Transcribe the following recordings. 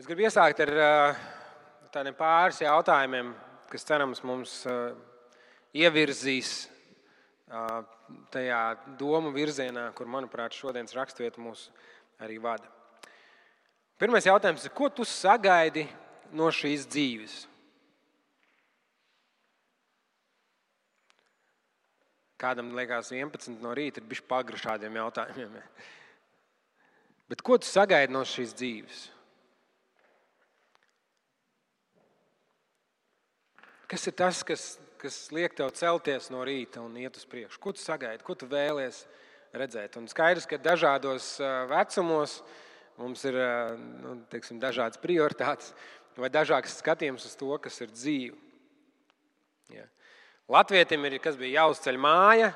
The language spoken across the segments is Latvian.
Es gribu iesākt ar uh, tādiem pāris jautājumiem, kas cerams mums uh, ievirzīs uh, tajā domu virzienā, kur, manuprāt, šodienas raksturvieta mūs arī vada. Pirmais jautājums ir, ko tu sagaidi no šīs dzīves? Kādam liekas, 11 no rīta ir bijis pagri šādiem jautājumiem. Bet ko tu sagaidi no šīs dzīves? Kas ir tas, kas, kas liek tev celties no rīta un iet uz priekšu? Ko tu sagaidi, ko tu vēlies redzēt? Un skaidrs, ka dažādos vecumos mums ir nu, teiksim, dažādas prioritātes vai dažāds skatījums uz to, kas ir dzīve. Ja. Latvijam ir kas bija jāuzceļ māja,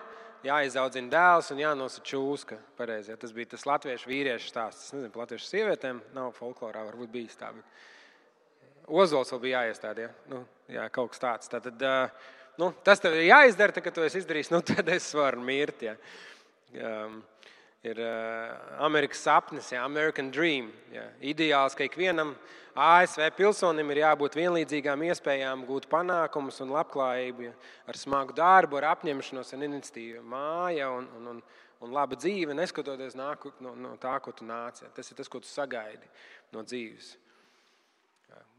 jāizaudzina dēls un jānosaka čūska. Pareizi, ja. Tas bija tas latviešu vīriešu stāsts. Es nezinu, par latviešu sievietēm nav folklorā, varbūt bijis tā. Bet... Ozols vēl bija jāiestāda. Ja? Nu, jā, kaut kas tāds. Tad, nu, tas tev ir jāizdara, tad, kad to es izdarīšu, nu, tad es varu mirt. Ja? Um, ir uh, Amerikas sapnis, ja? American Dream. Ja? Ideāls, ka ikvienam ASV pilsonim ir jābūt vienlīdzīgām iespējām gūt panākumus un labklājību ja? ar smagu darbu, ar apņemšanos un iniciatīvu. Māja un, un, un, un laba dzīve, neskatoties nāku, no, no tā, ko tu nāc. Ja? Tas ir tas, ko tu sagaidi no dzīves.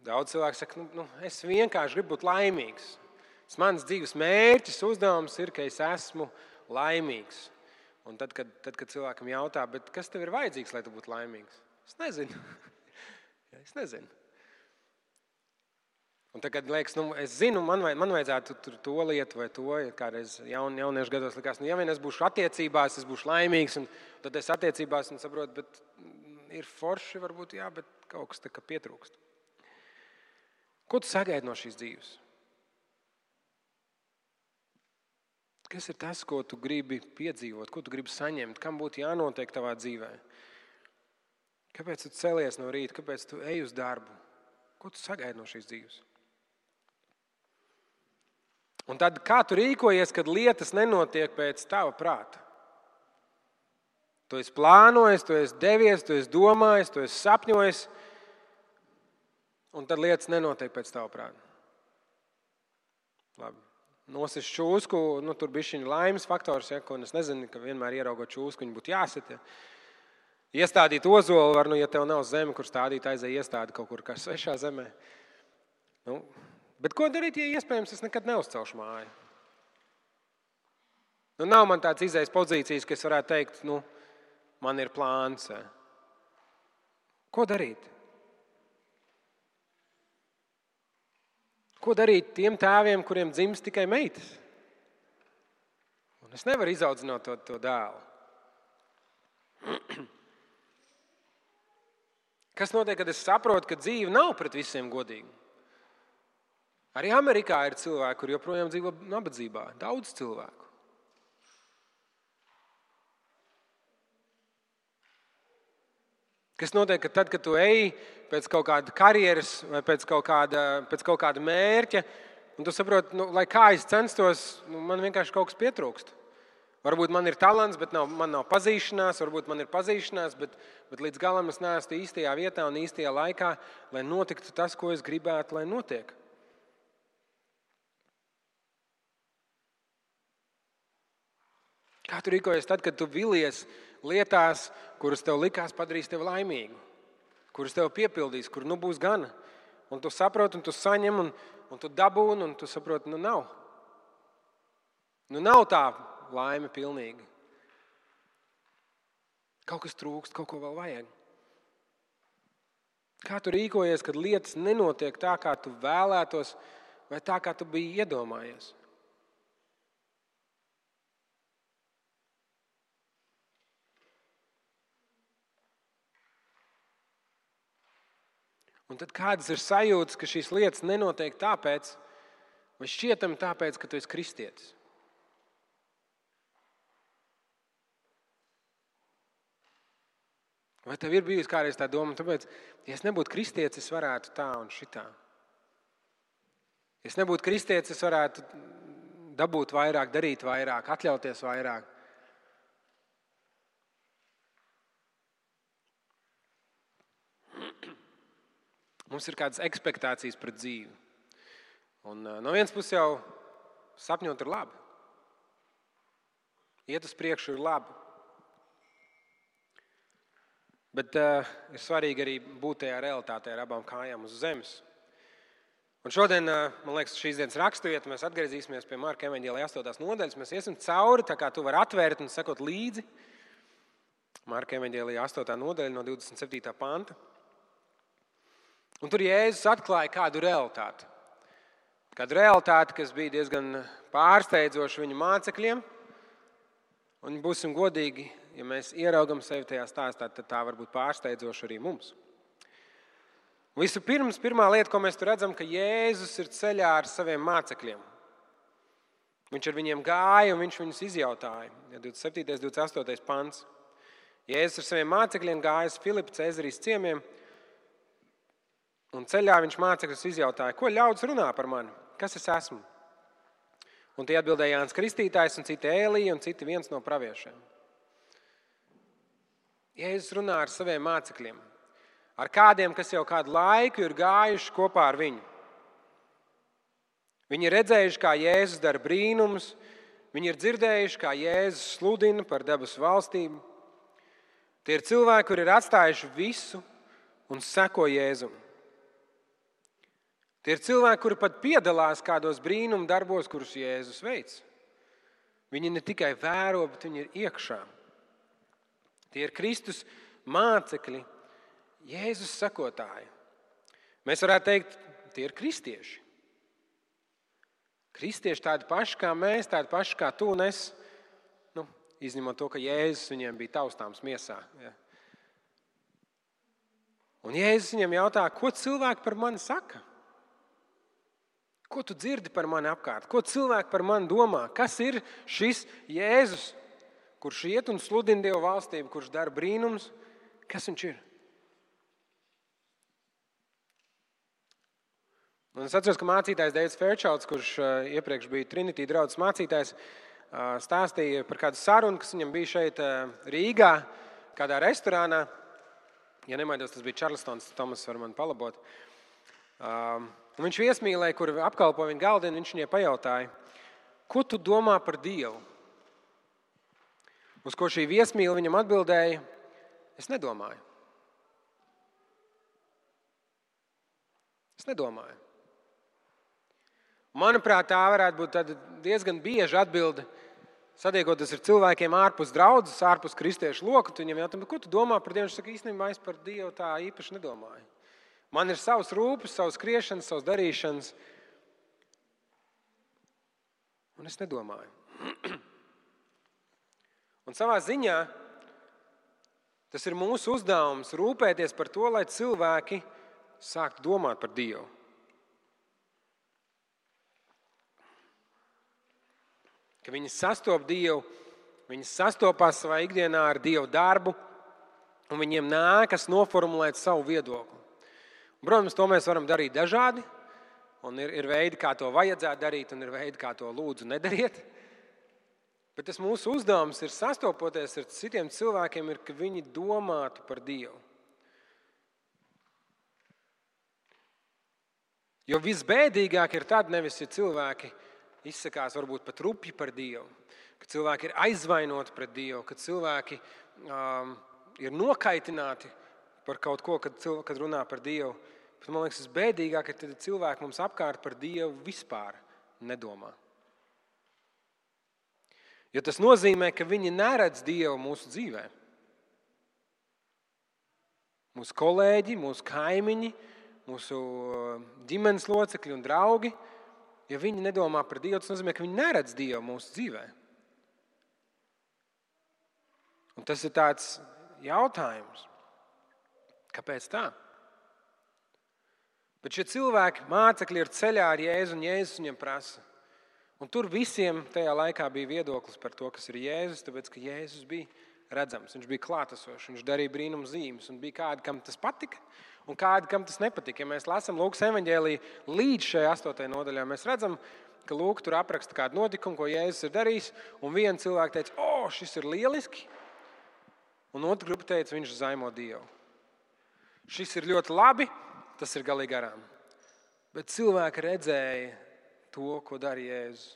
Daudz cilvēku saka, nu, nu, es vienkārši gribu būt laimīgs. Tas mans dzīves mērķis, uzdevums ir, ka es esmu laimīgs. Un tad, kad, tad, kad cilvēkam jautā, kas tev ir vajadzīgs, lai tu būtu laimīgs, es nezinu. es nezinu. Un tagad liekas, nu, es zinu, man, vai, man vajadzētu tur to lietu vai to. Kādreiz jaun, jauniešu gados likās, nu, ja vien es būšu attiecībās, es būšu laimīgs. Tad es attiecībās un saprotu, bet ir forši, varbūt, jā, bet kaut kas tā kā pietrūkst. Ko tu sagaidi no šīs dzīves? Kas ir tas, ko tu gribi piedzīvot, ko tu gribi saņemt, kam būtu jānotiek tavā dzīvē? Kāpēc tu celies no rīta, kāpēc tu ej uz darbu? Ko tu sagaidi no šīs dzīves? Un tad, kā tu rīkojies, kad lietas nenotiek pēc tava prāta? Tu esi plānojis, tu esi devies, tu esi domājis, tu esi sapņojis un tad lietas nenotiek pēc tava prāta. Labi. Nosist čūsku, nu, tur bija šī laimes faktors, ja, ko es nezinu, ka vienmēr ieraugot čūsku, viņa būtu jāsit. Ja. Iestādīt ozolu var, nu, ja tev nav zeme, kur stādīt, aizēj iestādi kaut kur kā svešā zemē. Nu, bet ko darīt, ja iespējams es nekad neuzcelšu māju? Nu, nav man tāds izējas pozīcijas, ka es varētu teikt, nu, man ir plāns. Ko darīt? Ko darīt tiem tēviem, kuriem dzimst tikai meitas? Un es nevaru izaudzināt to, to dēlu. Kas notiek, kad es saprotu, ka dzīve nav pret visiem godīga? Arī Amerikā ir cilvēki, kur joprojām dzīvo nabadzībā. Daudz cilvēku. Kas notiek, ka tad, kad tu ej pēc kaut kāda karjeras vai pēc kaut kāda, pēc kaut kāda mērķa, un tu saproti, nu, lai kā es censtos, nu, man vienkārši kaut kas pietrūkst. Varbūt man ir talants, bet nav, man nav pazīšanās, varbūt man ir pazīšanās, bet, bet līdz galam es neesmu īstajā vietā un īstajā laikā, lai notiktu tas, ko es gribētu, lai notiek. Kā tu rīkojies tad, kad tu vilies lietās, kuras tev likās padarīs tevi laimīgu, kuras tev piepildīs, kur nu būs gana. Un tu saproti, un tu saņem, un, un tu dabūni, un tu saproti, nu nav. Nu nav tā laime pilnīgi. Kaut kas trūkst, kaut ko vēl vajag. Kā tu rīkojies, kad lietas nenotiek tā, kā tu vēlētos, vai tā, kā tu biji iedomājies? Un tad kādas ir sajūtas, ka šīs lietas nenotiek tāpēc, vai šķietami tāpēc, ka tu esi kristietis? Vai tev ir bijusi kādreiz tā doma, tāpēc, ja es nebūtu kristietis, es varētu tā un šitā? Ja es nebūtu kristietis, es varētu dabūt vairāk, darīt vairāk, atļauties vairāk. Mums ir kādas expectācijas pret dzīvi. Un, no vienas puses jau sapņot ir labi. Iet uz priekšu ir labi. Bet uh, ir svarīgi arī būt tajā realitātē ar abām kājām uz zemes. Un šodien, man liekas, šīs dienas raksturvieta mēs atgriezīsimies pie Marka Evanģēlijas 8. nodaļas. Mēs iesim cauri, tā kā tu vari atvērt un sekot līdzi. Marka Evanģēlijas 8. nodaļa no 27. panta. Un tur Jēzus atklāja kādu realitāti. Kādu realitāti, kas bija diezgan pārsteidzoša viņa mācekļiem. Un būsim godīgi, ja mēs ieraugam sevi tajā stāstā, tad tā var būt pārsteidzoša arī mums. Vispirms, pirmā lieta, ko mēs redzam, ka Jēzus ir ceļā ar saviem mācekļiem. Viņš ar viņiem gāja un viņš viņus izjautāja. 27. un 28. pants. Jēzus ar saviem mācekļiem gāja uz Filipa Cēzarīs ciemiemiem. Un ceļā viņš mācekļus izjautāja, ko ļaudis runā par mani, kas es esmu. Un tie atbildēja Jānis Kristītājs, un citi Ēlija, un citi viens no praviešiem. Jēzus runā ar saviem mācekļiem, ar kādiem, kas jau kādu laiku ir gājuši kopā ar viņu. Viņi ir redzējuši, kā Jēzus dara brīnumus, viņi ir dzirdējuši, kā Jēzus sludina par debesu valstību. Tie ir cilvēki, kuri ir atstājuši visu un seko Jēzum. Tie ir cilvēki, kuri pat piedalās kādos brīnumu darbos, kurus Jēzus veids. Viņi ne tikai vēro, bet viņi ir iekšā. Tie ir Kristus mācekļi, Jēzus sakotāji. Mēs varētu teikt, tie ir kristieši. Kristieši tādi paši kā mēs, tādi paši kā tu un es. Nu, izņemot to, ka Jēzus viņiem bija taustāms miesā. Ja. Un Jēzus viņiem jautā, ko cilvēki par mani saka? Ko tu dzirdi par mani apkārt? Ko cilvēki par mani domā? Kas ir šis Jēzus, kurš iet un sludina Dieva valstību, kurš dara brīnums? Kas viņš ir? Un es atceros, ka mācītājs Deivs Fairchilds, kurš uh, iepriekš bija Trinity draugs mācītājs, uh, stāstīja par kādu sarunu, kas viņam bija šeit uh, Rīgā, kādā restorānā. Ja nemaldos, tas bija Čārlstons, Tomas var man palabot. Um, viņš viesmīlēja, kur apkalpo viņa galdiņu, viņš viņai pajautāja, ko tu domā par Dievu? Uz ko šī viesmīla viņam atbildēja, es nedomāju. Es nedomāju. Manuprāt, tā varētu būt diezgan bieža atbilde. Sadiekoties ar cilvēkiem ārpus draudzes, ārpus kristiešu loku, viņam jautā, ko tu domā par Dievu? Viņš saka, īstenībā es par Dievu tā īpaši nedomāju. Man ir savs rūpes, savs skriešanas, savs darīšanas. Un es nedomāju. Un savā ziņā tas ir mūsu uzdevums rūpēties par to, lai cilvēki sāktu domāt par Dievu. ka viņi sastopas Dievu, viņi sastopas savā ikdienā ar Dievu darbu, un viņiem nākas noformulēt savu viedokli. Protams, to mēs varam darīt dažādi, ir, ir veidi, kā to vajadzētu darīt, un ir veidi, kā to lūdzu nedariet. Bet tas mūsu uzdevums ir sastopoties ar citiem cilvēkiem, ir, ka viņi domātu par Dievu. Jo visbēdīgāk ir tad, nevis ja cilvēki izsakās varbūt pat rupji par Dievu, ka cilvēki ir aizvainoti pret Dievu, ka cilvēki um, ir nokaitināti par kaut ko, kad, kad runā par Dievu. Bet, man liekas, tas bēdīgāk ir, kad cilvēki mums apkārt par Dievu vispār nedomā. Jo tas nozīmē, ka viņi neredz Dievu mūsu dzīvē. Mūsu kolēģi, mūsu kaimiņi, mūsu ģimenes locekļi un draugi ja viņi nedomā par Dievu, tas nozīmē, ka viņi neredz Dievu mūsu dzīvē. Un tas ir tāds jautājums, kāpēc tā? Bet šie cilvēki, mācekļi, ir ceļā ar Jēzu, un Jēzus viņiem prasa. Un tur visiem tajā laikā bija viedoklis par to, kas ir Jēzus, tāpēc ka Jēzus bija redzams, viņš bija klātesošs, viņš darīja brīnumu zīmes, un bija kādi, kam tas patika, un kādi, kam tas nepatika. Ja mēs lasām Lūkas evanģēlīju līdz šai astotajai nodaļai, mēs redzam, ka Lūk, tur apraksta kādu notikumu, ko Jēzus ir darījis. Un viens cilvēks teica, o, šis ir lieliski. Un otra grupa teica, viņš zaimo Dievu. Šis ir ļoti labi, tas ir galīgi garām. Bet cilvēki redzēja to, ko darīja Jēzus.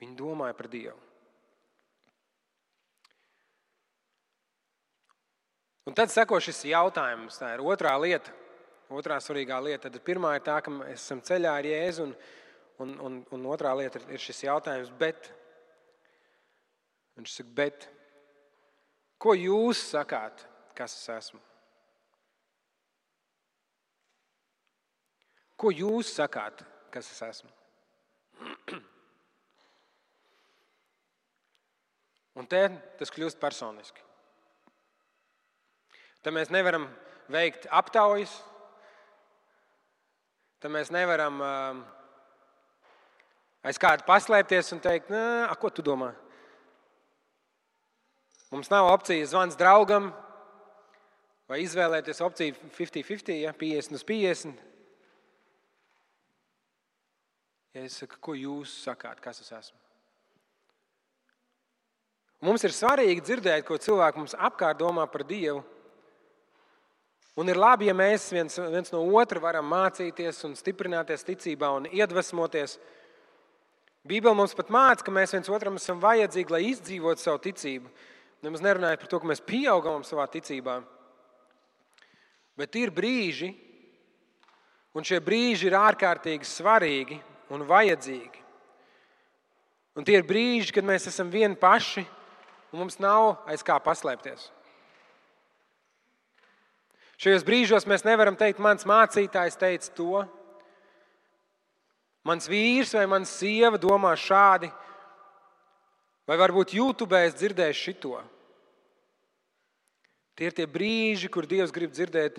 Viņi domāja par Dievu. Un tad seko šis jautājums. Tā ir otrā lieta, otrā svarīgā lieta. Tad pirmā ir tā, ka mēs esam ceļā ar Jēzu, un, un, un, un otrā lieta ir šis jautājums, bet. Viņš saka, bet ko jūs sakāt, kas es esmu? Ko jūs sakāt, kas es esmu? Un te tas kļūst personiski. Tad mēs nevaram veikt aptaujas, tad mēs nevaram aiz kāda paslēpties un teikt, ko tu domā? Mums nav opcijas zvans draugam vai izvēlēties opciju 50-50, ja, 50 uz 50. Ja es saku, ko jūs sakāt, kas es esmu? Mums ir svarīgi dzirdēt, ko cilvēki mums apkārt domā par Dievu. Un ir labi, ja mēs viens, viens no otra varam mācīties un stiprināties ticībā un iedvesmoties. Bībele mums pat māca, ka mēs viens otram esam vajadzīgi, lai izdzīvotu savu ticību. Nemaz nerunājot par to, ka mēs pieaugam savā ticībā. Bet ir brīži, un šie brīži ir ārkārtīgi svarīgi, un vajadzīgi. Un tie ir brīži, kad mēs esam vieni paši un mums nav aiz kā paslēpties. Šajos brīžos mēs nevaram teikt, mans mācītājs teica to, mans vīrs vai mans sieva domā šādi, vai varbūt YouTube es dzirdēju šito. Tie ir tie brīži, kur Dievs grib dzirdēt,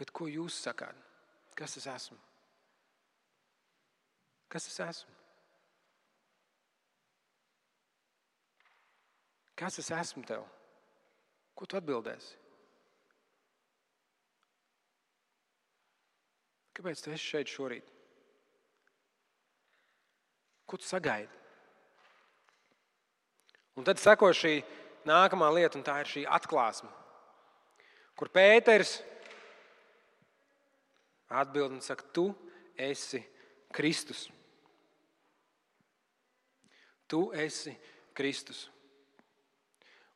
bet ko jūs sakāt? Kas es esmu? Kas es esmu? Kas es esmu tev? Ko tu atbildēsi? Kāpēc tu esi šeit šorīt? Ko tu sagaidi? Un tad seko šī nākamā lieta, un tā ir šī atklāsme, kur Pēters atbild un saka, tu esi Kristus. Tu esi Kristus.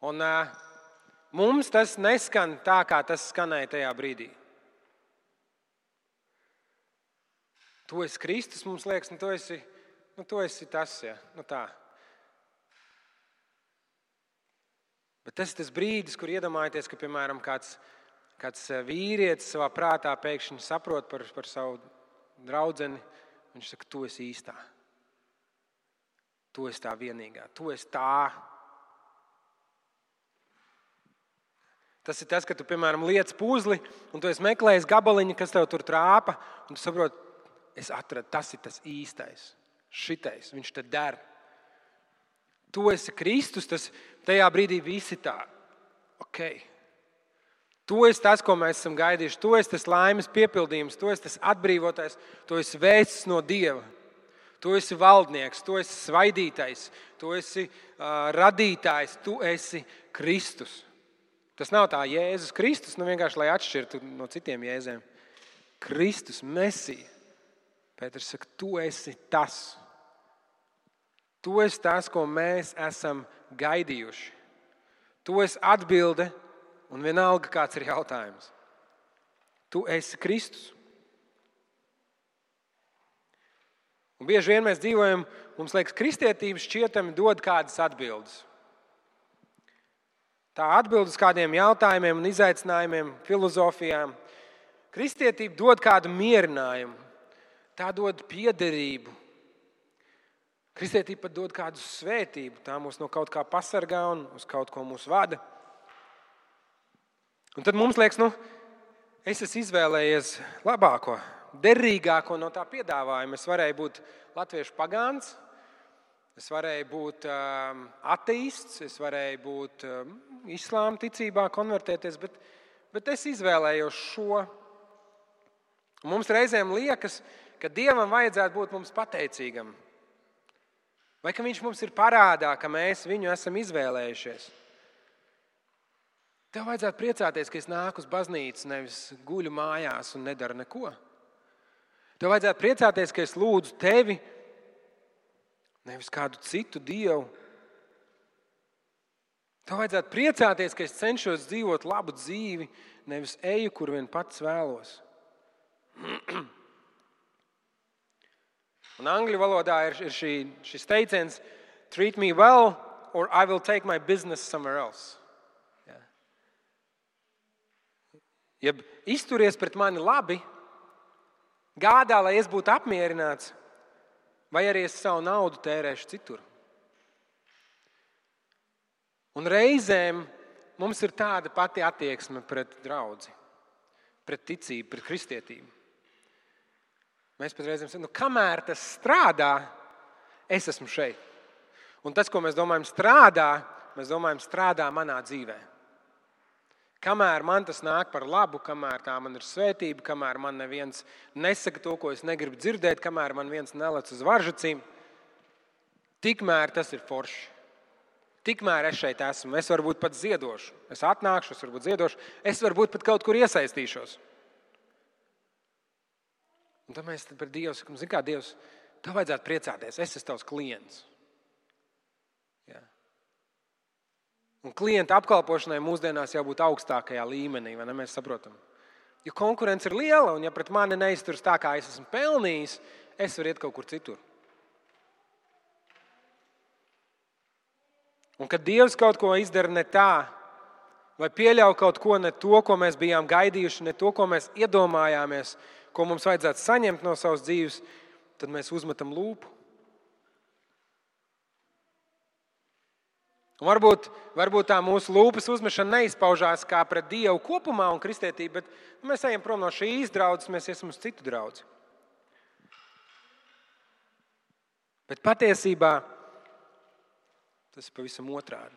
Un uh, mums tas neskan tā, kā tas skanēja tajā brīdī. Tu esi Kristus, mums liekas, nu, tu, esi, nu, tu esi tas. Ja? Nu, tā. Bet tas ir tas brīdis, kur iedomājaties, ka piemēram kāds, kāds vīrietis savā prātā pēkšņi saprot par, par savu draugu. Viņš saka, tu esi īstā. Tu esi tā vienīgā, tu esi tā. Tas ir tas, ka tu, piemēram, liec puzli, un tu meklēji gabaliņu, kas tev tur trāpa, un tu saproti, es atradu, tas ir tas īstais. Šitais, viņš te der. Tu esi Kristus, tas tajā brīdī visi tā. Okay. Tu esi tas, ko mēs esam gaidījuši. Tu esi tas laimes piepildījums, tu esi tas atbrīvotais, tu esi vēsts no Dieva. Tu esi valdnieks, tu esi svaidītais, tu esi uh, radītājs, tu esi Kristus. Tas nav tā Jēzus Kristus, nu vienkārši lai atšķirtu no citiem jēzēm. Kristus, Mesija. Pēters saka, tu esi tas. Tu esi tas, ko mēs esam gaidījuši. Tu esi atbilde, un vienalga kāds ir jautājums. Tu esi Kristus. Un bieži vien mēs dzīvojam, mums liekas, kristietība šķietami dod kādas atbildes. Tā atbild uz kādiem jautājumiem un izaicinājumiem, filozofijām. Kristietība dod kādu mierinājumu, tā dod piederību. Kristietība pat dod kādu svētību, tā mūs no kaut kā pasargā un uz kaut ko mūs vada. Un tad mums liekas, nu, es esmu izvēlējies labāko derīgāko no tā piedāvājuma. Es varēju būt latviešu pagāns, es varēju būt um, ateists, es varēju būt um, islāma ticībā, konvertēties, bet, bet es izvēlējos šo. Mums reizēm liekas, ka Dievam vajadzētu būt mums pateicīgam, vai ka Viņš mums ir parādā, ka mēs viņu esam izvēlējušies. Tev vajadzētu priecāties, ka es nāku uz baznīcu, nevis guļu mājās un nedaru neko. Tev vajadzētu priecāties, ka es lūdzu tevi, nevis kādu citu dievu. Tev vajadzētu priecāties, ka es cenšos dzīvot labu dzīvi, nevis eju, kur vien pats vēlos. Un angļu valodā ir, ir šī, šis teiciens: Treat me well, or I will take my business somewhere else. Ja. Jeb izturies pret mani labi, gādā, lai es būtu apmierināts, vai arī es savu naudu tērēšu citur. Un reizēm mums ir tāda pati attieksme pret draugu, pret ticību, pret kristietību. Mēs pat reizēm sakām, nu, kamēr tas strādā, es esmu šeit. Un tas, ko mēs domājam, strādā, mēs domājam, strādā manā dzīvē. Kamēr man tas nāk par labu, kamēr tā man ir svētība, kamēr man neviens nesaka to, ko es negribu dzirdēt, kamēr man viens nelec uz varžacīm, tikmēr tas ir forši. Tikmēr es šeit esmu, es varbūt pat ziedošu. Es atnākšu, es varbūt ziedošu, es varbūt pat kaut kur iesaistīšos. Un tad mēs par Dievu sakām, zini, kā Dievs, tev vajadzētu priecāties, es esmu tavs klients. Un klienta apkalpošanai mūsdienās jābūt augstākajā līmenī, vai ne? Mēs saprotam. Jo konkurence ir liela, un ja pret mani neizturas tā, kā es esmu pelnījis, es varu iet kaut kur citur. Un kad Dievs kaut ko izdara ne tā, vai pieļauj kaut ko ne to, ko mēs bijām gaidījuši, ne to, ko mēs iedomājāmies, ko mums vajadzētu saņemt no savas dzīves, tad mēs uzmetam lūpu. Un varbūt, varbūt tā mūsu lūpas uzmešana neizpaužās kā pret Dievu kopumā un kristietību, bet nu, mēs ejam prom no šīs draudzes, mēs esam uz citu draugu. Bet patiesībā tas ir pavisam otrādi.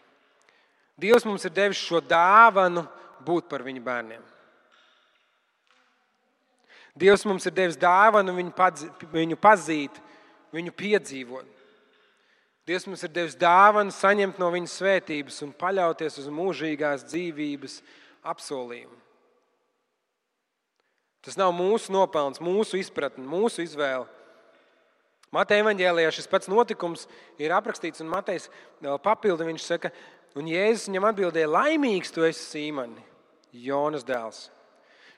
Dievs mums ir devis šo dāvanu būt par viņa bērniem. Dievs mums ir devis dāvanu viņu, padzi, viņu pazīt, viņu piedzīvot. Dievs mums ir devis dāvanu saņemt no viņa svētības un paļauties uz mūžīgās dzīvības apsolījumu. Tas nav mūsu nopelns, mūsu izpratne, mūsu izvēle. Mateja evanģēlijā šis pats notikums ir aprakstīts, un Matejs papildu viņš saka, un Jēzus viņam atbildēja: Laimīgs tu esi, Sīmani, Jonas dēls.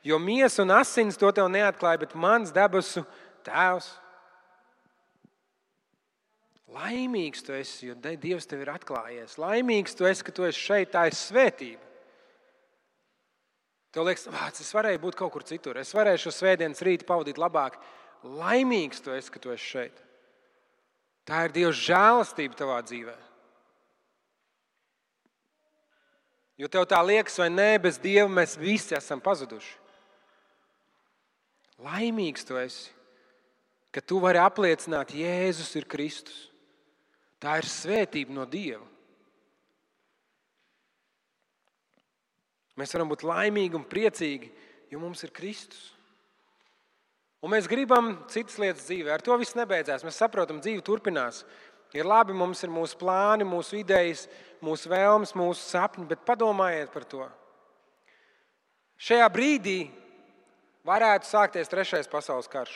Jo miesa un asins to tev neatklāja, bet mans debesu tēvs. Laimīgs tu esi, jo Dievs tev ir atklājies. Laimīgs tu esi, ka tu esi šeit, tā ir svētība. Tev liekas, vāc, es varēju būt kaut kur citur. Es varēju šo svētdienas rītu pavadīt labāk. Laimīgs tu esi, ka tu esi šeit. Tā ir Dieva žēlastība tavā dzīvēm. Jo tev tā liekas, vai nē, bez Dieva mēs visi esam pazuduši. Laimīgs tu esi, ka tu vari apliecināt, ka Jēzus ir Kristus. Tā ir svētība no Dieva. Mēs varam būt laimīgi un priecīgi, jo mums ir Kristus. Un mēs gribam citas lietas dzīvē. Ar to viss nebeidzās. Mēs saprotam, dzīve turpinās. Ir labi, mums ir mūsu plāni, mūsu idejas, mūsu vēlmes, mūsu sapņi, bet padomājiet par to. Šajā brīdī varētu sākties Trešais pasaules karš.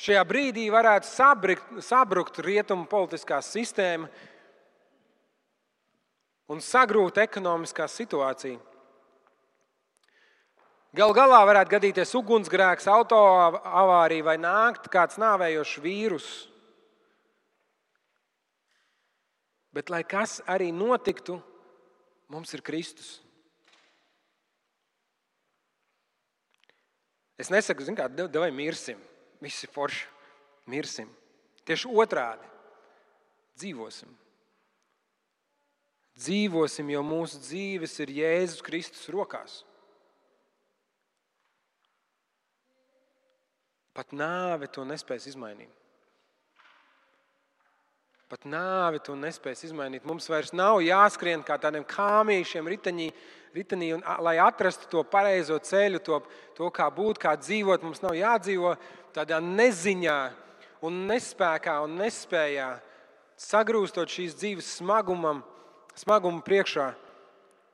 Šajā brīdī varētu sabrukt, sabrukt rietumu politiskā sistēma un sagrūt ekonomiskā situācija. Galu galā varētu gadīties ugunsgrēks, autoavārija vai nākt kāds nāvējošs vīruss. Bet, lai kas arī notiktu, mums ir Kristus. Es nesaku, kā devai mirsim, visi forši mirsim. Tieši otrādi - dzīvosim. Dzīvosim, jo mūsu dzīves ir Jēzus Kristus rokās. Pat nāve to nespēs izmainīt. Pat nāve to nespēs izmainīt. Mums vairs nav jāskrien kā tādiem kāmīšiem riteņī, ritenī, un, lai atrastu to pareizo ceļu, to, to kā būt, kā dzīvot. Mums nav jādzīvo tādā neziņā, un nespējā un nespējā, sagrūstot šīs dzīves smagumam, smagumu priekšā.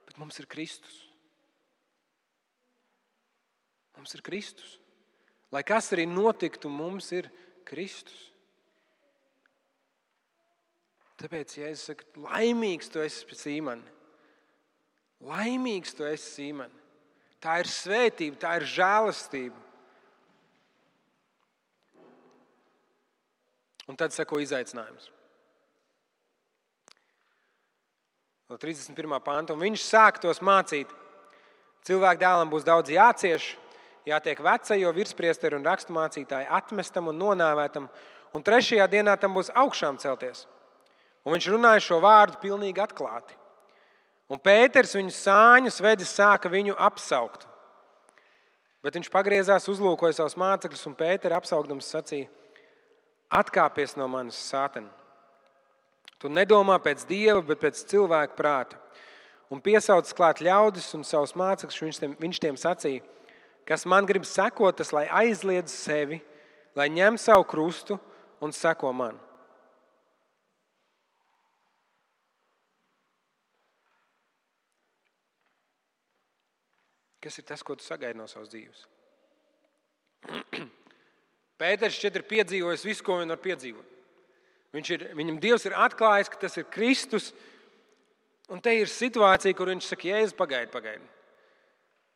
Bet mums ir Kristus. Mums ir Kristus. Lai kas arī notiktu, mums ir Kristus. Tāpēc, ja es saku, laimīgs tu esi Sīmani, laimīgs tu esi Sīmani, tā ir svētība, tā ir žēlastība. Un tad seko izaicinājums. No 31. panta. Un viņš sāk tos mācīt. Cilvēku dēlam būs daudz jācieš, jātiek vecajo virspriesteru un raksturmācītāju atmestam un nonāvētam, un trešajā dienā tam būs augšām celties. Un viņš runāja šo vārdu pilnīgi atklāti. Un Pēters viņu sāņus vedis, sāka viņu apsaukt. Bet viņš pagriezās, uzlūkoja savus mācekļus, un Pēters apsaugdams sacīja: Atkāpies no manis, Sātana! Tu nedomā pēc dieva, bet pēc cilvēka prāta. Un piesaucis klāt ļaudis un savus mācekļus, viņš, tiem, viņš tiem sacīja: Kas man grib sekot, tas lai aizliedz sevi, lai ņem savu krustu un seko man. Kas ir tas, ko tu sagaidi no savas dzīves? Pēters šķiet ir piedzīvojis visu, ko viņš var piedzīvot. Viņš ir, viņam Dievs ir atklājis, ka tas ir Kristus. Un te ir situācija, kur viņš saka, Jēzus, pagaidi, pagaidi.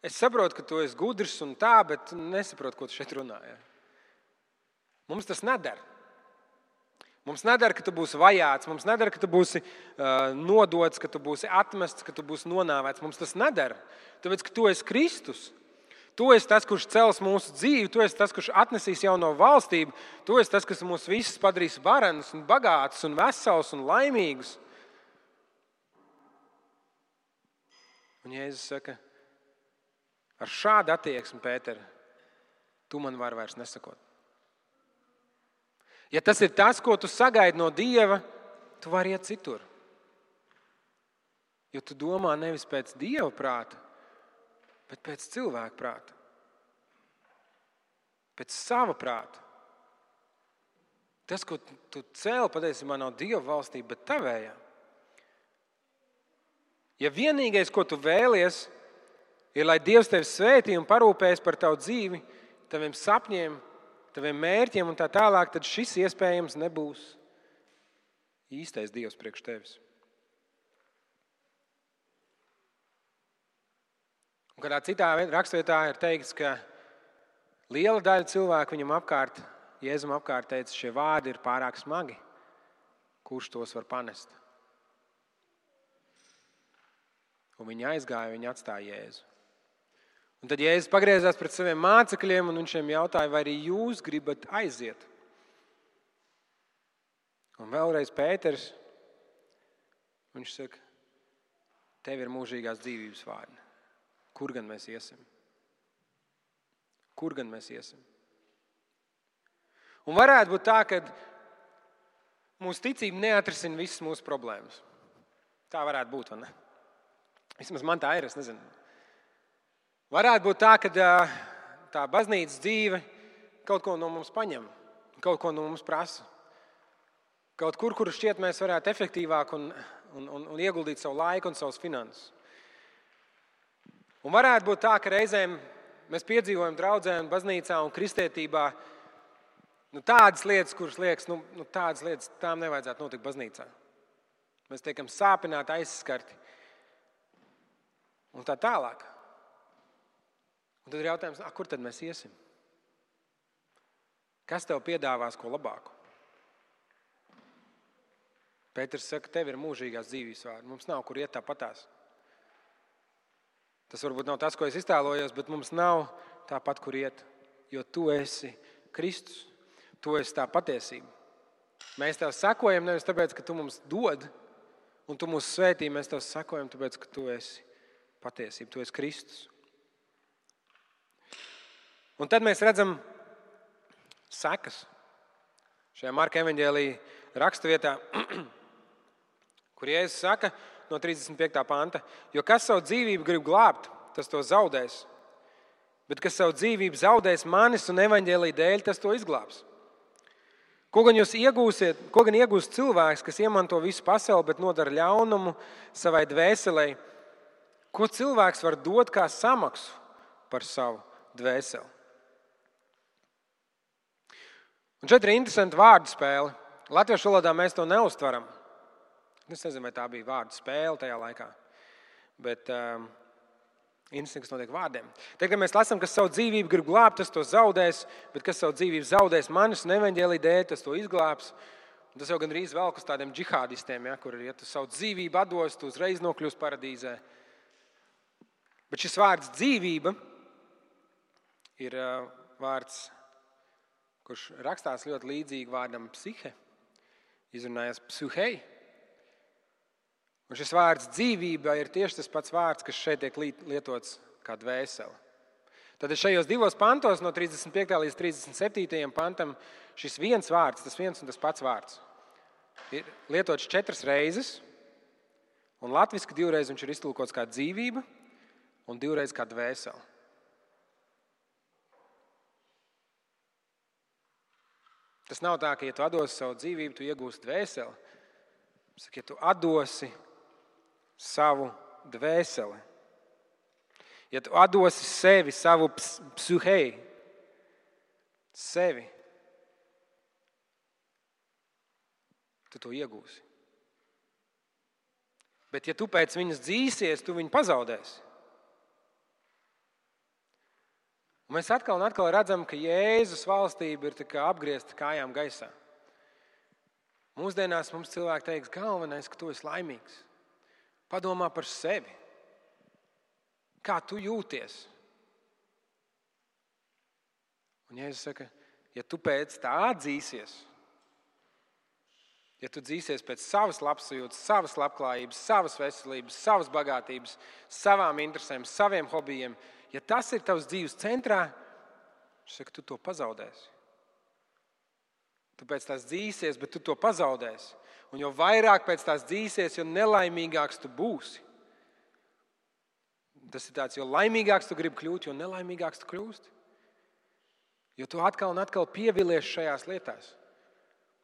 Es saprotu, ka tu esi gudrs un tā, bet nesaprotu, ko tu šeit runā. Ja? Mums tas nedara. Mums nedara, ka tu būsi vajāts, mums nedara, ka tu būsi uh, nodots, ka tu būsi atmests, ka tu būsi nonāvēts. Mums tas nedara. Tāpēc, ka tu esi Kristus. Tu esi tas, kurš cels mūsu dzīvi, tu esi tas, kurš atnesīs jauno valstību, tu esi tas, kas mūs visus padarīs varenus, un bagātus, un veselus un laimīgus. Un Jēzus saka, Ar šādu attieksmi, Pēter, tu man vari vairs nesakot. Ja tas ir tas, ko tu sagaidi no Dieva, tu vari iet citur. Jo tu domā nevis pēc Dieva prāta, bet pēc cilvēka prāta. Pēc sava prāta. Tas, ko tu cēli, patiesībā nav Dieva valstība, bet tavējā. Ja vienīgais, ko tu vēlies, ir lai Dievs tevi svētī un parūpēs par tavu dzīvi, taviem sapņiem, taviem mērķiem un tā tālāk, tad šis iespējams nebūs īstais Dievs priekš tevis. Un kādā citā raksturvietā ir teikts, ka liela daļa cilvēku viņam apkārt, Jēzum apkārt, teica, šie vārdi ir pārāk smagi. Kurš tos var panest? Un viņi aizgāja, viņi atstāja Jēzu. Un tad Jēzus pagriezās pret saviem mācekļiem un viņš viņiem jautāja, vai arī jūs gribat aiziet. Un vēlreiz Pēters. Viņš saka, tev ir mūžīgās dzīvības vārdi. Kur gan mēs iesim? Kur gan mēs iesim? Un varētu būt tā, ka mūsu ticība neatrisinās visas mūsu problēmas. Tā varētu būt. Vismaz man tā ir. Es nezinu, Varētu būt tā, ka tā baznīcas dzīve kaut ko no mums paņem, kaut ko no mums prasa. Kaut kur, kur šķiet, mēs varētu efektīvāk un, un, un, un ieguldīt savu laiku un savus finanses. Un varētu būt tā, ka reizēm mēs piedzīvojam draudzē un baznīcā un kristietībā nu, tādas lietas, kuras liekas, nu, nu, tādas lietas, tām nevajadzētu notikt baznīcā. Mēs tiekam sāpināti, aizskarti un tā tālāk. Un tad ir jautājums, kur tad mēs iesim? Kas tev piedāvās ko labāku? Pēters saka, tev ir mūžīgās dzīves vārdi. Mums nav kur iet tāpatās. Tas varbūt nav tas, ko es iztēlojos, bet mums nav tāpat, kur iet. Jo tu esi Kristus, tu esi tā patiesība. Mēs tev sekojam nevis tāpēc, ka tu mums dod, un tu mūs svētī, mēs tev sekojam, tāpēc, ka tu esi patiesība, tu esi Kristus. Un tad mēs redzam sekas. Šajā Marka evanģēlīja raksturvietā, kur Jēzus saka no 35. panta, jo kas savu dzīvību grib glābt, tas to zaudēs. Bet kas savu dzīvību zaudēs manis un evanģēlīja dēļ, tas to izglābs. Ko gan jūs iegūsiet, ko gan iegūs cilvēks, kas iemanto visu pasauli, bet nodara ļaunumu savai dvēselē Ko cilvēks var dot kā samaksu par savu dvēseli? Un šeit ir interesanti vārdu spēle. Latviešu valodā mēs to neustveram. Es nezinu, vai tā bija vārdu spēle tajā laikā. Bet um, kas notiek vārdiem. Tagad, mēs lasām, kas savu dzīvību grib glābt, tas to zaudēs, bet kas savu dzīvību zaudēs manis un evaņģēlī dēļ, tas to izglābs. Un tas jau gandrīz velk uz tādiem džihādistiem, ja, kur, ja tu savu dzīvību atdos, tu uzreiz nokļūsi paradīzē. Bet šis vārds dzīvība ir uh, vārds, kurš rakstās ļoti līdzīgi vārdam psihe. Izrunājas psihei. Un šis vārds dzīvība ir tieši tas pats vārds, kas šeit tiek lietots kā dvēsele. Tad šajos divos pantos, no 35. līdz 37. pantam, šis viens vārds, tas viens un tas pats vārds, ir lietots četras reizes. Un latviešu divreiz viņš ir iztulkots kā dzīvība, un divreiz kā dvēsele. Tas nav tā, ka, ja tu atdosi savu dzīvību, tu iegūsi dvēseli. Saka, ja tu atdosi savu dvēseli, ja tu atdosi sevi, savu psihēju, sevi, tu to iegūsi. Bet, ja tu pēc viņas dzīsies, tu viņu pazaudēsi. Un mēs atkal un atkal redzam, ka Jēzus valstība ir apgriezta kājām gaisā. Mūsdienās mums cilvēki teiks, galvenais, ka tu esi laimīgs. Padomā par sevi. Kā tu jūties? Un Jēzus saka, ja tu pēc tā atzīsies, ja tu dzīsies pēc savas labsajūtas, savas labklājības, savas veselības, savas bagātības, savām interesēm, saviem hobijiem, ja tas ir tavs dzīves centrā, saka, tu to pazaudēsi. Tu pēc tās dzīsies, bet tu to pazaudēsi. Un jo vairāk pēc tās dzīsies, jo nelaimīgāks tu būsi. Tas ir tāds, jo laimīgāks tu gribi kļūt, jo nelaimīgāks tu kļūsti. Jo tu atkal un atkal pievilies šajās lietās.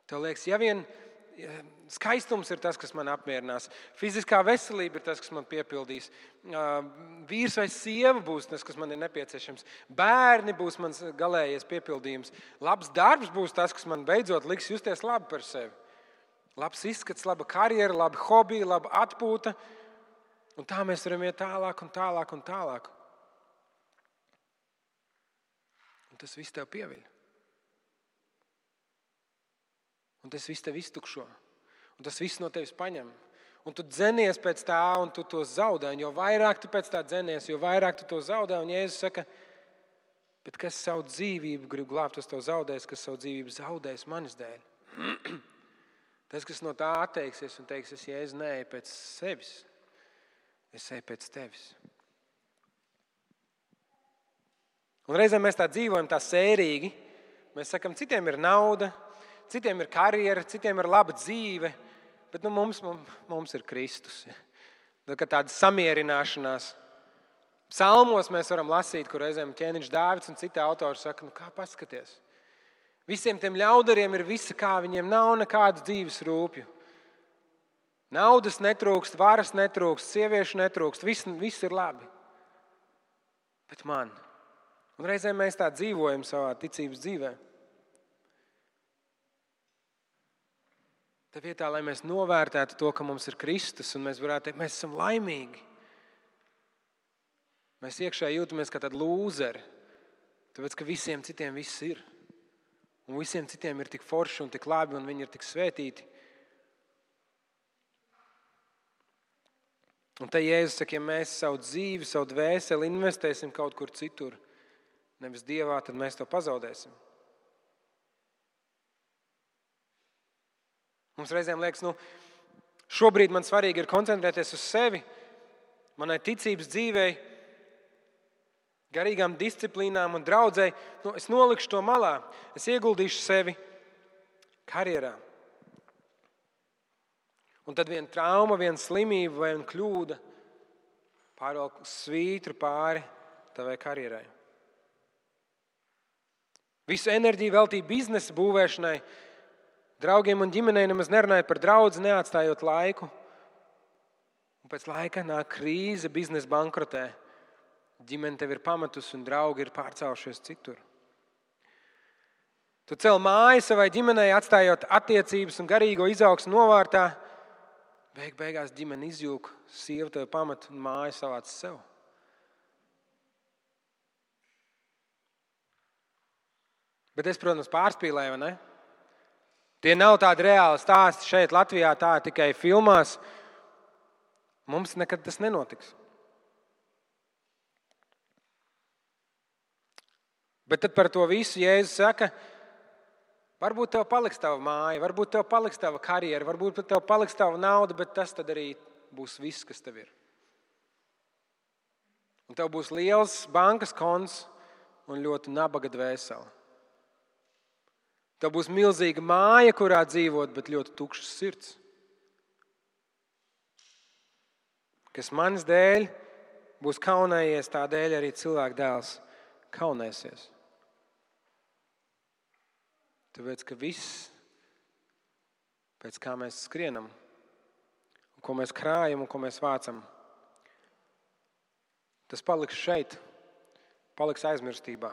Tev liekas, ja vien skaistums ir tas, kas man apmierinās. Fiziskā veselība ir tas, kas man piepildīs. Vīrs vai sieva būs tas, kas man ir nepieciešams. Bērni būs mans galīgais piepildījums. Labs darbs būs tas, kas man beidzot liks justies labi par sevi. Labs izskats, laba karjera, laba hobija, laba atpūta. Un tā mēs varam iet tālāk un tālāk un tālāk. Un tas viss tev pieviļ. Un tas viss tev iztukšo. Un tas viss no tevis paņem. Un tu dzenies pēc tā, un tu to zaudē. Un jo vairāk tu pēc tā dzenies, jo vairāk tu to zaudē. Un Jēzus saka, bet kas savu dzīvību grib glābt, tas to zaudēs, kas savu dzīvību zaudēs manis dēļ. Tas, kas no tā atteiksies un teiks, es jēzu nē, pēc sevis, es eju pēc tevis. Un reizēm mēs tā dzīvojam, tā sērīgi. Mēs sakām, citiem ir nauda, citiem ir karjera, citiem ir laba dzīve, bet nu, mums, mums, mums ir Kristus. Tā tāda samierināšanās. Psalmos mēs varam lasīt, kur reizēm ķēniņš Dārvids un citi autori saka, nu kā paskaties. Visiem tiem ļaudariem ir visa, kā viņiem nav nekādas dzīves rūpju. Naudas netrūkst, varas netrūkst, sieviešu netrūkst, viss, viss ir labi. Bet man, un reizēm mēs tā dzīvojam savā ticības dzīvēm. Tā vietā, lai mēs novērtētu to, ka mums ir Kristus un mēs varētu teikt, mēs esam laimīgi. Mēs iekšā jūtamies kā tādi lūzeri, tāpēc ka visiem citiem viss ir. Un visiem citiem ir tik forši un tik labi, un viņi ir tik svētīti. Un te Jēzus saka, ja mēs savu dzīvi, savu dvēseli investēsim kaut kur citur, nevis Dievā, tad mēs to pazaudēsim. Mums reizēm liekas, nu, šobrīd man svarīgi ir koncentrēties uz sevi, manai ticības dzīvei, garīgām disciplīnām un draudzēji. Nu, es nolikšu to malā, es ieguldīšu sevi karjerā. Un tad viena trauma, viena slimība vai viena kļūda pārvelk svītru pāri tavai karjerai. Visu enerģiju veltīja biznesa būvēšanai, Draugiem un ģimenei nemaz nerunājot par draugu, neatstājot laiku Un pēc laika nāk krīze, biznesa bankrotē. Ģimene tev ir pametusi un draugi ir pārcēlušies citur. Tu cel māju savai ģimenei, atstājot attiecības un garīgo izaugsmu novārtā. Beig beigās ģimene izjūg, sieva tev pamet un māju savāc sev. Bet es, protams, pārspīlēju, vai ne? Tie nav tādi reāli stāsti šeit, Latvijā, tā tikai filmās. Mums nekad tas nenotiks. Bet tad par to visu Jēzus saka, varbūt tev paliks tava māja, varbūt tev paliks tava karjera, varbūt tev paliks tava nauda, bet tas arī būs viss, kas tev ir. Un tev būs liels bankas konts un ļoti nabaga dvēsele. Tev būs milzīga māja, kurā dzīvot, bet ļoti tukšs sirds. Kas manis dēļ būs kaunējies, tādēļ arī cilvēka dēls kaunēsies. Tāpēc, ka viss, pēc kā mēs skrienam, un ko mēs krājam un ko mēs vācam, tas paliks šeit, paliks aizmirstībā.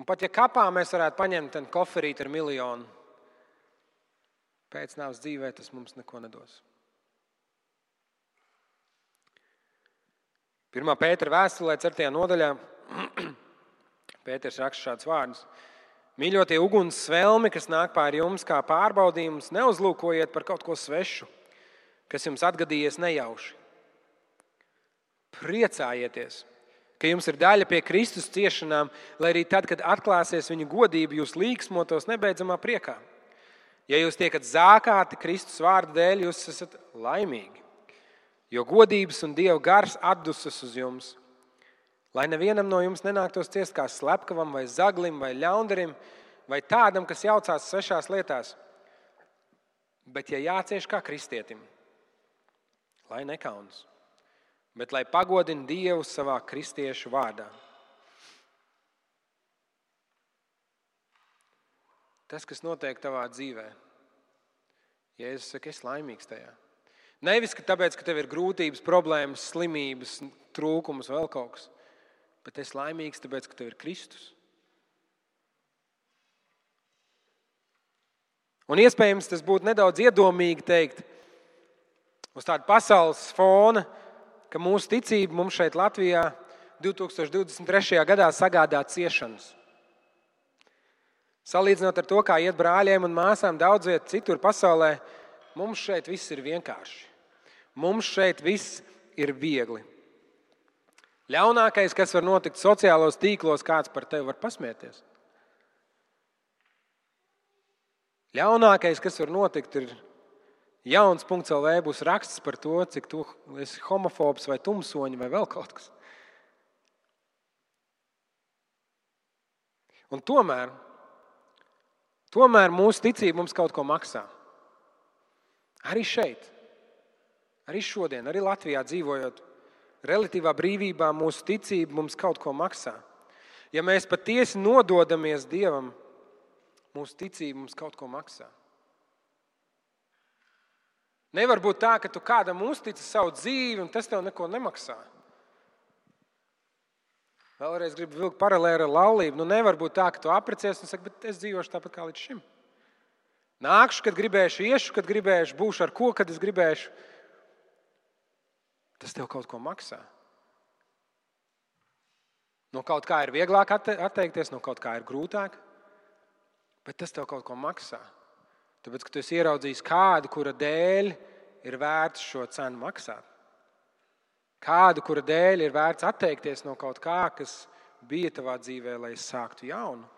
Un pat ja kapā mēs varētu paņemt koferīti ar miljonu, pēc nāves dzīvē tas mums neko nedos. Pirmā pētera vēstulē, 4. nodaļā, Pēters raksta šādus vārdus. Mīļotie uguns svelmi, kas nāk pāri jums kā pārbaudījums, neuzlūkojiet par kaut ko svešu, kas jums atgadījies nejauši. Priecājieties! ka jums ir daļa pie Kristus ciešanām, lai arī tad, kad atklāsies viņa godība, jūs līksmotos nebeidzamā priekā. Ja jūs tiekat zākāti Kristus vārdu dēļ, jūs esat laimīgi, jo godības un dieva gars atdusas uz jums. Lai nevienam no jums nenāktos ciest kā slepkavam, vai zaglim, vai ļaundarim, vai tādam, kas jaucās svešās lietās, bet ja jācieš kā kristietim, lai nekaunas bet lai pagodina Dievu savā kristiešu vārdā. Tas, kas notiek tavā dzīvē, Jēzus saka, es laimīgs tajā. Nevis ka tāpēc, ka tev ir grūtības, problēmas, slimības, trūkums, vēl kaut kas, bet es laimīgs tāpēc, ka tev ir Kristus. Un iespējams tas būtu nedaudz iedomīgi teikt, uz tāda pasaules fona, ka mūsu ticība mums šeit, Latvijā, 2023. gadā sagādā ciešanas. Salīdzinot ar to, kā iet brāļiem un māsām daudz vietā citur pasaulē, mums šeit viss ir vienkārši. Mums šeit viss ir viegli. Ļaunākais, kas var notikt sociālos tīklos, kāds par tevi var pasmieties. Ļaunākais, kas var notikt, ir jauns punkts LV būs raksts par to, cik tu esi homofobs vai tumsoņi vai vēl kaut kas. Un tomēr, tomēr mūsu ticība mums kaut ko maksā. Arī šeit, arī šodien, arī Latvijā dzīvojot, relatīvā brīvībā mūsu ticība mums kaut ko maksā. Ja mēs patiesi nododamies Dievam, mūsu ticība mums kaut ko maksā. Nevar būt tā, ka tu kādam uztici savu dzīvi, un tas tev neko nemaksā. Vēlreiz gribu vilkt paralēli ar laulību. Nu, nevar būt tā, ka tu apprecējies un saki, bet es dzīvošu tāpat kā līdz šim. Nākšu, kad gribēšu, iešu, kad gribēšu, būšu ar ko, kad es gribēšu. Tas tev kaut ko maksā. No kaut kā ir vieglāk atteikties, no kaut kā ir grūtāk, bet tas tev kaut ko maksā. Tāpēc, ka tu esi ieraudzījis kādu, kura dēļ ir vērts šo cenu maksāt. Kādu, kura dēļ ir vērts atteikties no kaut kā, kas bija tavā dzīvē, lai sāktu jaunu.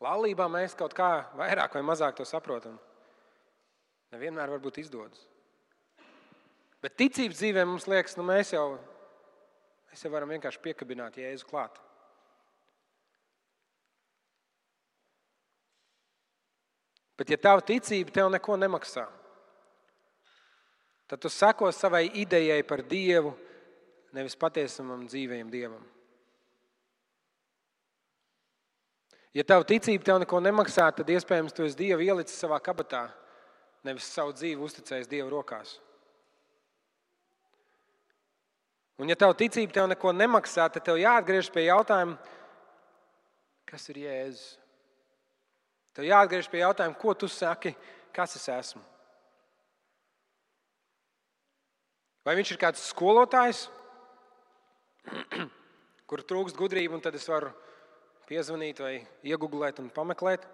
Laulībā mēs kaut kā vairāk vai mazāk to saprotam. Nevienmēr varbūt izdodas. Bet ticības dzīvē mums liekas, nu mēs jau, mēs jau varam vienkārši piekabināt Jēzu klāt. Bet, ja tava ticība tev neko nemaksā, tad tu seko savai idejai par Dievu, nevis patiesamam dzīvajam Dievam. Ja tava ticība tev neko nemaksā, tad iespējams tu esi Dievu ielicis savā kabatā nevis savu dzīvi uzticējis Dieva rokās. Un, ja tev ticība tev neko nemaksā, tad tev jāatgriežas pie jautājuma, kas ir Jēzus. Tev jāatgriežas pie jautājuma, ko tu saki, kas es esmu. Vai viņš ir kāds skolotājs, kur trūkst gudrība, un tad es varu piezvanīt, vai iegūglēt un pameklēt?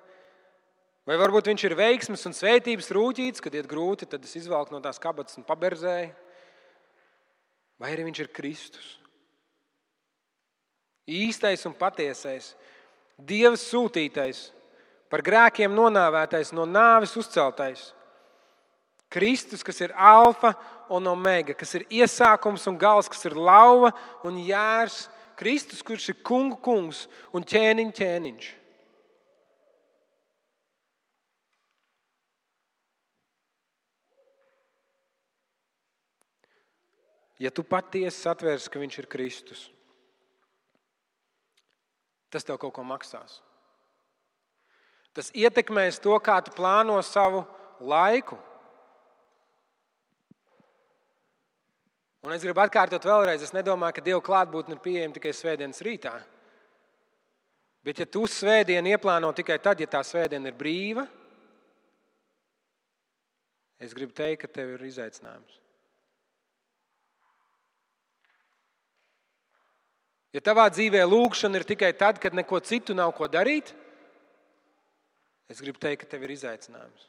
Vai varbūt viņš ir veiksmes un svētības rūtīts, kad iet grūti, tad es izvelku no tās kabatas un paberzēju? Vai arī viņš ir Kristus? Īstais un patiesais, Dieva sūtītais, par grēkiem nonāvētais, no nāves uzceltais. Kristus, kas ir alfa un omega, kas ir iesākums un gals, kas ir lauva un jērs. Kristus, kurš ir kungu kungs un ķēniņ ķēniņš. Ja tu patiesi satvērsi, ka viņš ir Kristus, tas tev kaut ko maksās. Tas ietekmēs to, kā tu plāno savu laiku. Un es gribu atkārtot vēlreiz, es nedomāju, ka Dieva klātbūtne ir pieejama tikai svētdienas rītā. Bet, ja tu svētdienu ieplāno tikai tad, ja tā svētdiena ir brīva, es gribu teikt, ka tev ir izaicinājums. Ja tavā dzīvē lūkšana ir tikai tad, kad neko citu nav ko darīt, es gribu teikt, ka tev ir izaicinājums.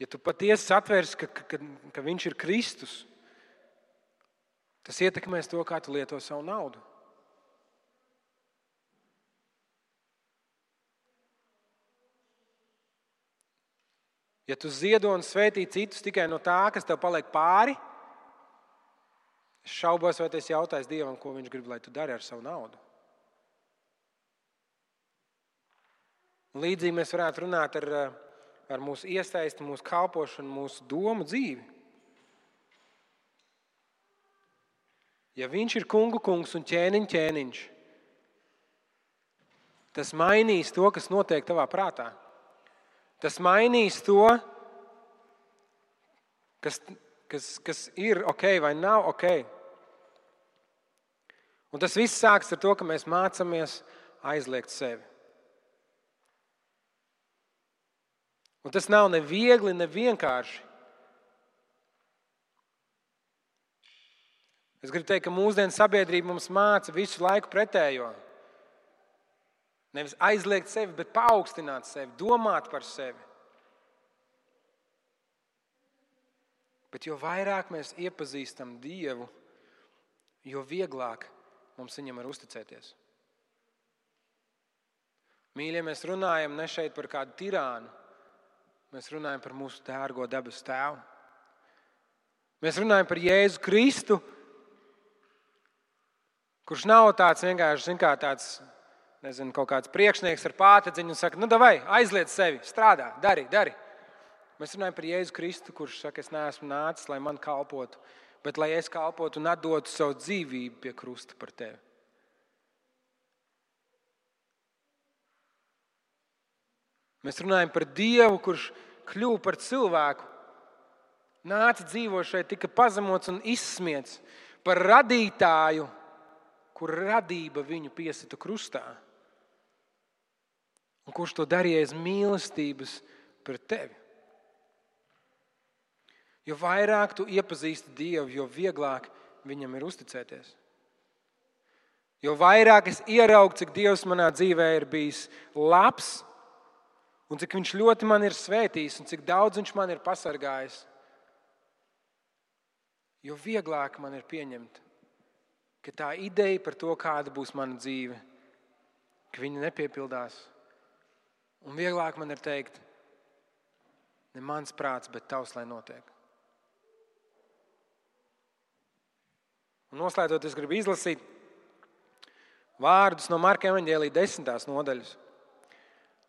Ja tu patiesi atvērsi, ka, ka, ka viņš ir Kristus, tas ietekmēs to, kā tu lieto savu naudu. Ja tu ziedo un svētī citus tikai no tā, kas tev paliek pāri, es šaubos, vai tas jautājs Dievam, ko viņš grib, lai tu dari ar savu naudu. Līdzīgi mēs varētu runāt ar, ar mūsu iesaisti, mūsu kalpošanu, mūsu domu dzīvi. Ja viņš ir kungu kungs un ķēniņ ķēniņš, tas mainīs to, kas notiek tavā prātā. Tas mainīs to, kas, kas, kas ir ok vai nav ok. Un tas viss sākas ar to, ka mēs mācāmies aizliegt sevi. Un tas nav ne viegli, ne vienkārši. Es gribu teikt, ka mūsdienu sabiedrība mums māca visu laiku pretējo. Nevis aizliegt sevi, bet paaugstināt sevi, domāt par sevi. Bet jo vairāk mēs iepazīstam Dievu, jo vieglāk mums viņam ir uzticēties. Mīļie, mēs runājam ne šeit par kādu tirānu, mēs runājam par mūsu dārgo dabas tēvu. Mēs runājam par Jēzu Kristu, kurš nav tāds vienkārši kā tāds nezinu, kaut kāds priekšnieks ar pātadziņu un saka, nu, vai aizliec sevi, strādā, dari, dari. Mēs runājam par Jēzu Kristu, kurš saka, es neesmu nācis, lai man kalpotu, bet lai es kalpotu un atdotu savu dzīvību pie krusta par tevi. Mēs runājam par Dievu, kurš kļuva par cilvēku, nāca dzīvo šeit, tika pazemots un izsmiets par radītāju, kur radība viņu piesita krustā un kurš to darīja aiz mīlestības pret tevi. Jo vairāk tu iepazīsti Dievu, jo vieglāk viņam ir uzticēties. Jo vairāk es ieraugu, cik Dievs manā dzīvē ir bijis labs, un cik Viņš ļoti man ir svētījis, un cik daudz Viņš man ir pasargājis, jo vieglāk man ir pieņemt, ka tā ideja par to, kāda būs mana dzīve, ka viņa nepiepildās Un vieglāk man ir teikt, ne mans prāts, bet tavs, lai notiek. Un noslēdzot, es gribu izlasīt vārdus no Marka Evanģēlīja desmitās nodaļas,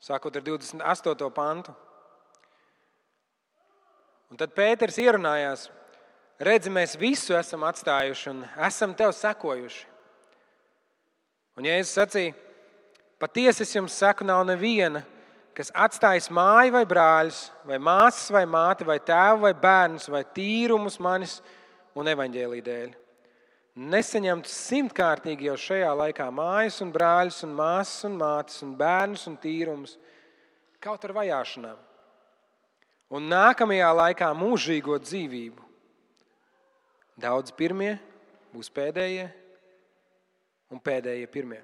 sākot ar 28. pantu. Un tad Pēters ierunājās, redzi, mēs visu esam atstājuši un esam tev sekojuši. Un Jēzus sacīja, Patiesi es jums saku, nav neviena, kas atstājis māju vai brāļus, vai māsas, vai māti, vai tēvu, vai bērnus, vai tīrumus manis un evaņģēlī dēļ. Nesaņemt simtkārtīgi jau šajā laikā mājas, un brāļus, un māsas, un mātes, un bērnus un tīrumus, kaut ar vajāšanām. Un nākamajā laikā mūžīgo dzīvību. Daudz pirmie būs pēdējie, un pēdējie pirmie.